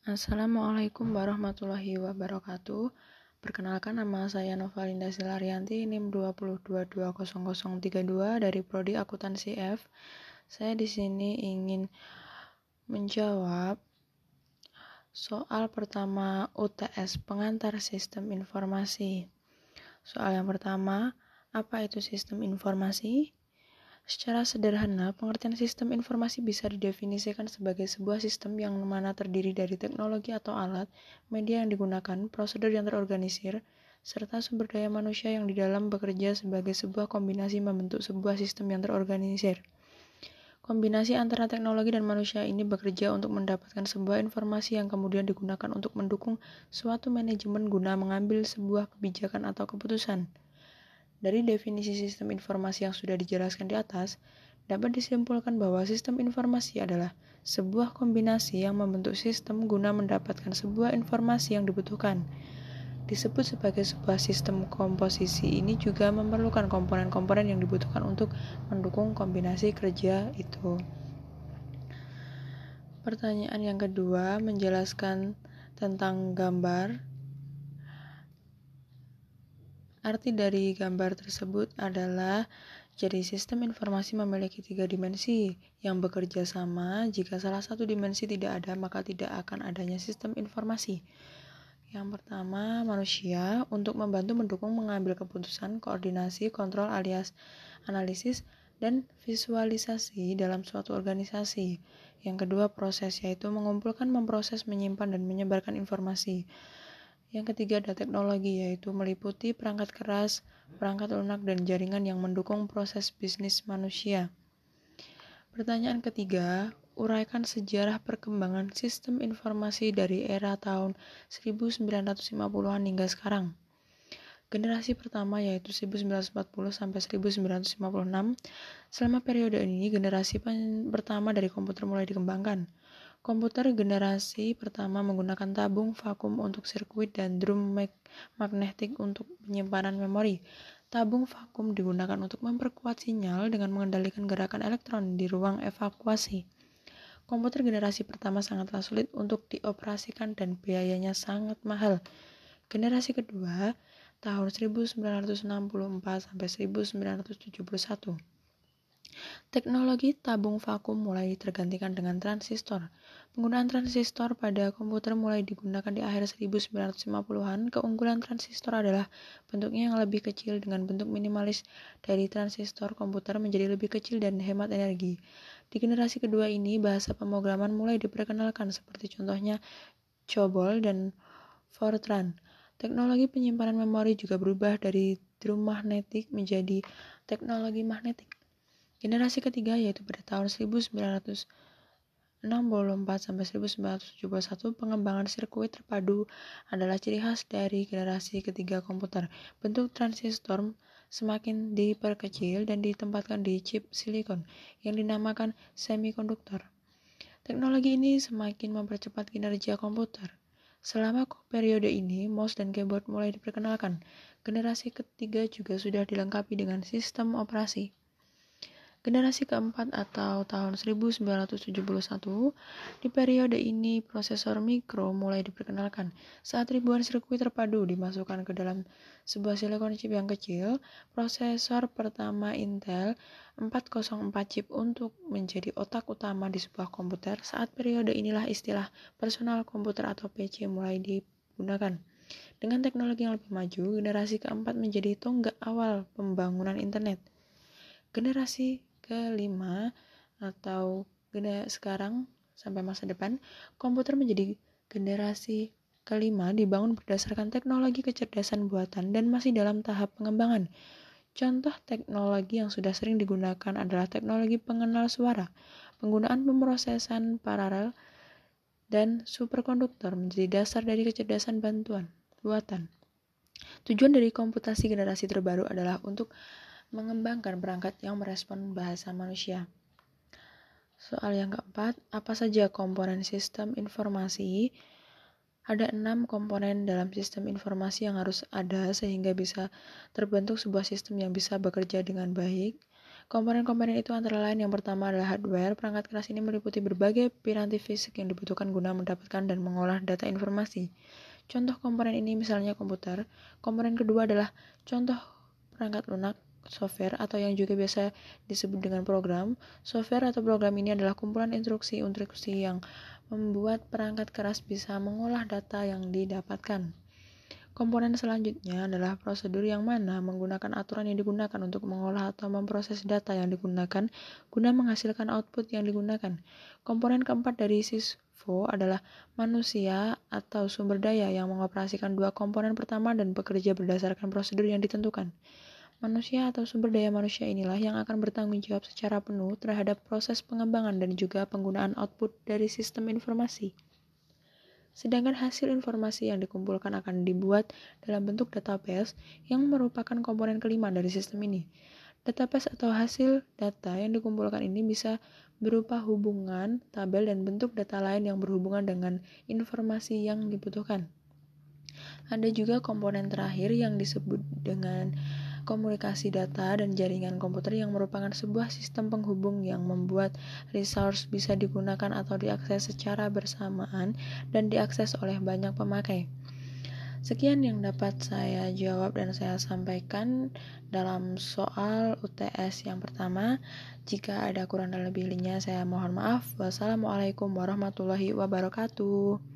Assalamualaikum warahmatullahi wabarakatuh. Perkenalkan nama saya Novalinda Silarianti, NIM 2220032 dari Prodi Akuntansi F. Saya di sini ingin menjawab soal pertama UTS pengantar sistem informasi. Soal yang pertama, apa itu sistem informasi? Secara sederhana, pengertian sistem informasi bisa didefinisikan sebagai sebuah sistem yang mana terdiri dari teknologi atau alat, media yang digunakan, prosedur yang terorganisir, serta sumber daya manusia yang di dalam bekerja sebagai sebuah kombinasi membentuk sebuah sistem yang terorganisir. Kombinasi antara teknologi dan manusia ini bekerja untuk mendapatkan sebuah informasi yang kemudian digunakan untuk mendukung suatu manajemen guna mengambil sebuah kebijakan atau keputusan. Dari definisi sistem informasi yang sudah dijelaskan di atas, dapat disimpulkan bahwa sistem informasi adalah sebuah kombinasi yang membentuk sistem guna mendapatkan sebuah informasi yang dibutuhkan. Disebut sebagai sebuah sistem komposisi ini juga memerlukan komponen-komponen yang dibutuhkan untuk mendukung kombinasi kerja itu. Pertanyaan yang kedua menjelaskan tentang gambar Arti dari gambar tersebut adalah jadi sistem informasi memiliki tiga dimensi yang bekerja sama. Jika salah satu dimensi tidak ada, maka tidak akan adanya sistem informasi. Yang pertama, manusia untuk membantu mendukung mengambil keputusan, koordinasi, kontrol alias analisis, dan visualisasi dalam suatu organisasi. Yang kedua, proses yaitu mengumpulkan, memproses, menyimpan, dan menyebarkan informasi. Yang ketiga ada teknologi, yaitu meliputi perangkat keras, perangkat lunak, dan jaringan yang mendukung proses bisnis manusia. Pertanyaan ketiga, uraikan sejarah perkembangan sistem informasi dari era tahun 1950-an hingga sekarang. Generasi pertama yaitu 1940 sampai 1956. Selama periode ini, generasi pertama dari komputer mulai dikembangkan. Komputer generasi pertama menggunakan tabung vakum untuk sirkuit dan drum magnetik untuk penyimpanan memori. Tabung vakum digunakan untuk memperkuat sinyal dengan mengendalikan gerakan elektron di ruang evakuasi. Komputer generasi pertama sangatlah sulit untuk dioperasikan dan biayanya sangat mahal. Generasi kedua tahun 1964 sampai 1971. Teknologi tabung vakum mulai tergantikan dengan transistor. Penggunaan transistor pada komputer mulai digunakan di akhir 1950-an. Keunggulan transistor adalah bentuknya yang lebih kecil dengan bentuk minimalis dari transistor komputer menjadi lebih kecil dan hemat energi. Di generasi kedua ini, bahasa pemrograman mulai diperkenalkan seperti contohnya COBOL dan Fortran. Teknologi penyimpanan memori juga berubah dari drum magnetik menjadi teknologi magnetik. Generasi ketiga yaitu pada tahun 1964 sampai 1971 pengembangan sirkuit terpadu adalah ciri khas dari generasi ketiga komputer. Bentuk transistor semakin diperkecil dan ditempatkan di chip silikon yang dinamakan semikonduktor. Teknologi ini semakin mempercepat kinerja komputer. Selama periode ini, mouse dan keyboard mulai diperkenalkan. Generasi ketiga juga sudah dilengkapi dengan sistem operasi. Generasi keempat atau tahun 1971, di periode ini prosesor mikro mulai diperkenalkan. Saat ribuan sirkuit terpadu dimasukkan ke dalam sebuah silikon chip yang kecil, prosesor pertama Intel 404 chip untuk menjadi otak utama di sebuah komputer. Saat periode inilah istilah personal komputer atau PC mulai digunakan. Dengan teknologi yang lebih maju, generasi keempat menjadi tonggak awal pembangunan internet. Generasi kelima atau sekarang sampai masa depan komputer menjadi generasi kelima dibangun berdasarkan teknologi kecerdasan buatan dan masih dalam tahap pengembangan. Contoh teknologi yang sudah sering digunakan adalah teknologi pengenal suara, penggunaan pemrosesan paralel, dan superkonduktor menjadi dasar dari kecerdasan bantuan buatan. Tujuan dari komputasi generasi terbaru adalah untuk mengembangkan perangkat yang merespon bahasa manusia. Soal yang keempat, apa saja komponen sistem informasi? Ada enam komponen dalam sistem informasi yang harus ada sehingga bisa terbentuk sebuah sistem yang bisa bekerja dengan baik. Komponen-komponen itu antara lain yang pertama adalah hardware. Perangkat keras ini meliputi berbagai piranti fisik yang dibutuhkan guna mendapatkan dan mengolah data informasi. Contoh komponen ini misalnya komputer. Komponen kedua adalah contoh perangkat lunak software atau yang juga biasa disebut dengan program. Software atau program ini adalah kumpulan instruksi-instruksi yang membuat perangkat keras bisa mengolah data yang didapatkan. Komponen selanjutnya adalah prosedur yang mana menggunakan aturan yang digunakan untuk mengolah atau memproses data yang digunakan guna menghasilkan output yang digunakan. Komponen keempat dari SISFO adalah manusia atau sumber daya yang mengoperasikan dua komponen pertama dan bekerja berdasarkan prosedur yang ditentukan. Manusia atau sumber daya manusia inilah yang akan bertanggung jawab secara penuh terhadap proses pengembangan dan juga penggunaan output dari sistem informasi. Sedangkan hasil informasi yang dikumpulkan akan dibuat dalam bentuk database yang merupakan komponen kelima dari sistem ini. Database atau hasil data yang dikumpulkan ini bisa berupa hubungan, tabel, dan bentuk data lain yang berhubungan dengan informasi yang dibutuhkan. Ada juga komponen terakhir yang disebut dengan komunikasi data dan jaringan komputer yang merupakan sebuah sistem penghubung yang membuat resource bisa digunakan atau diakses secara bersamaan dan diakses oleh banyak pemakai. Sekian yang dapat saya jawab dan saya sampaikan dalam soal UTS yang pertama. Jika ada kurang dan lebihnya, saya mohon maaf. Wassalamualaikum warahmatullahi wabarakatuh.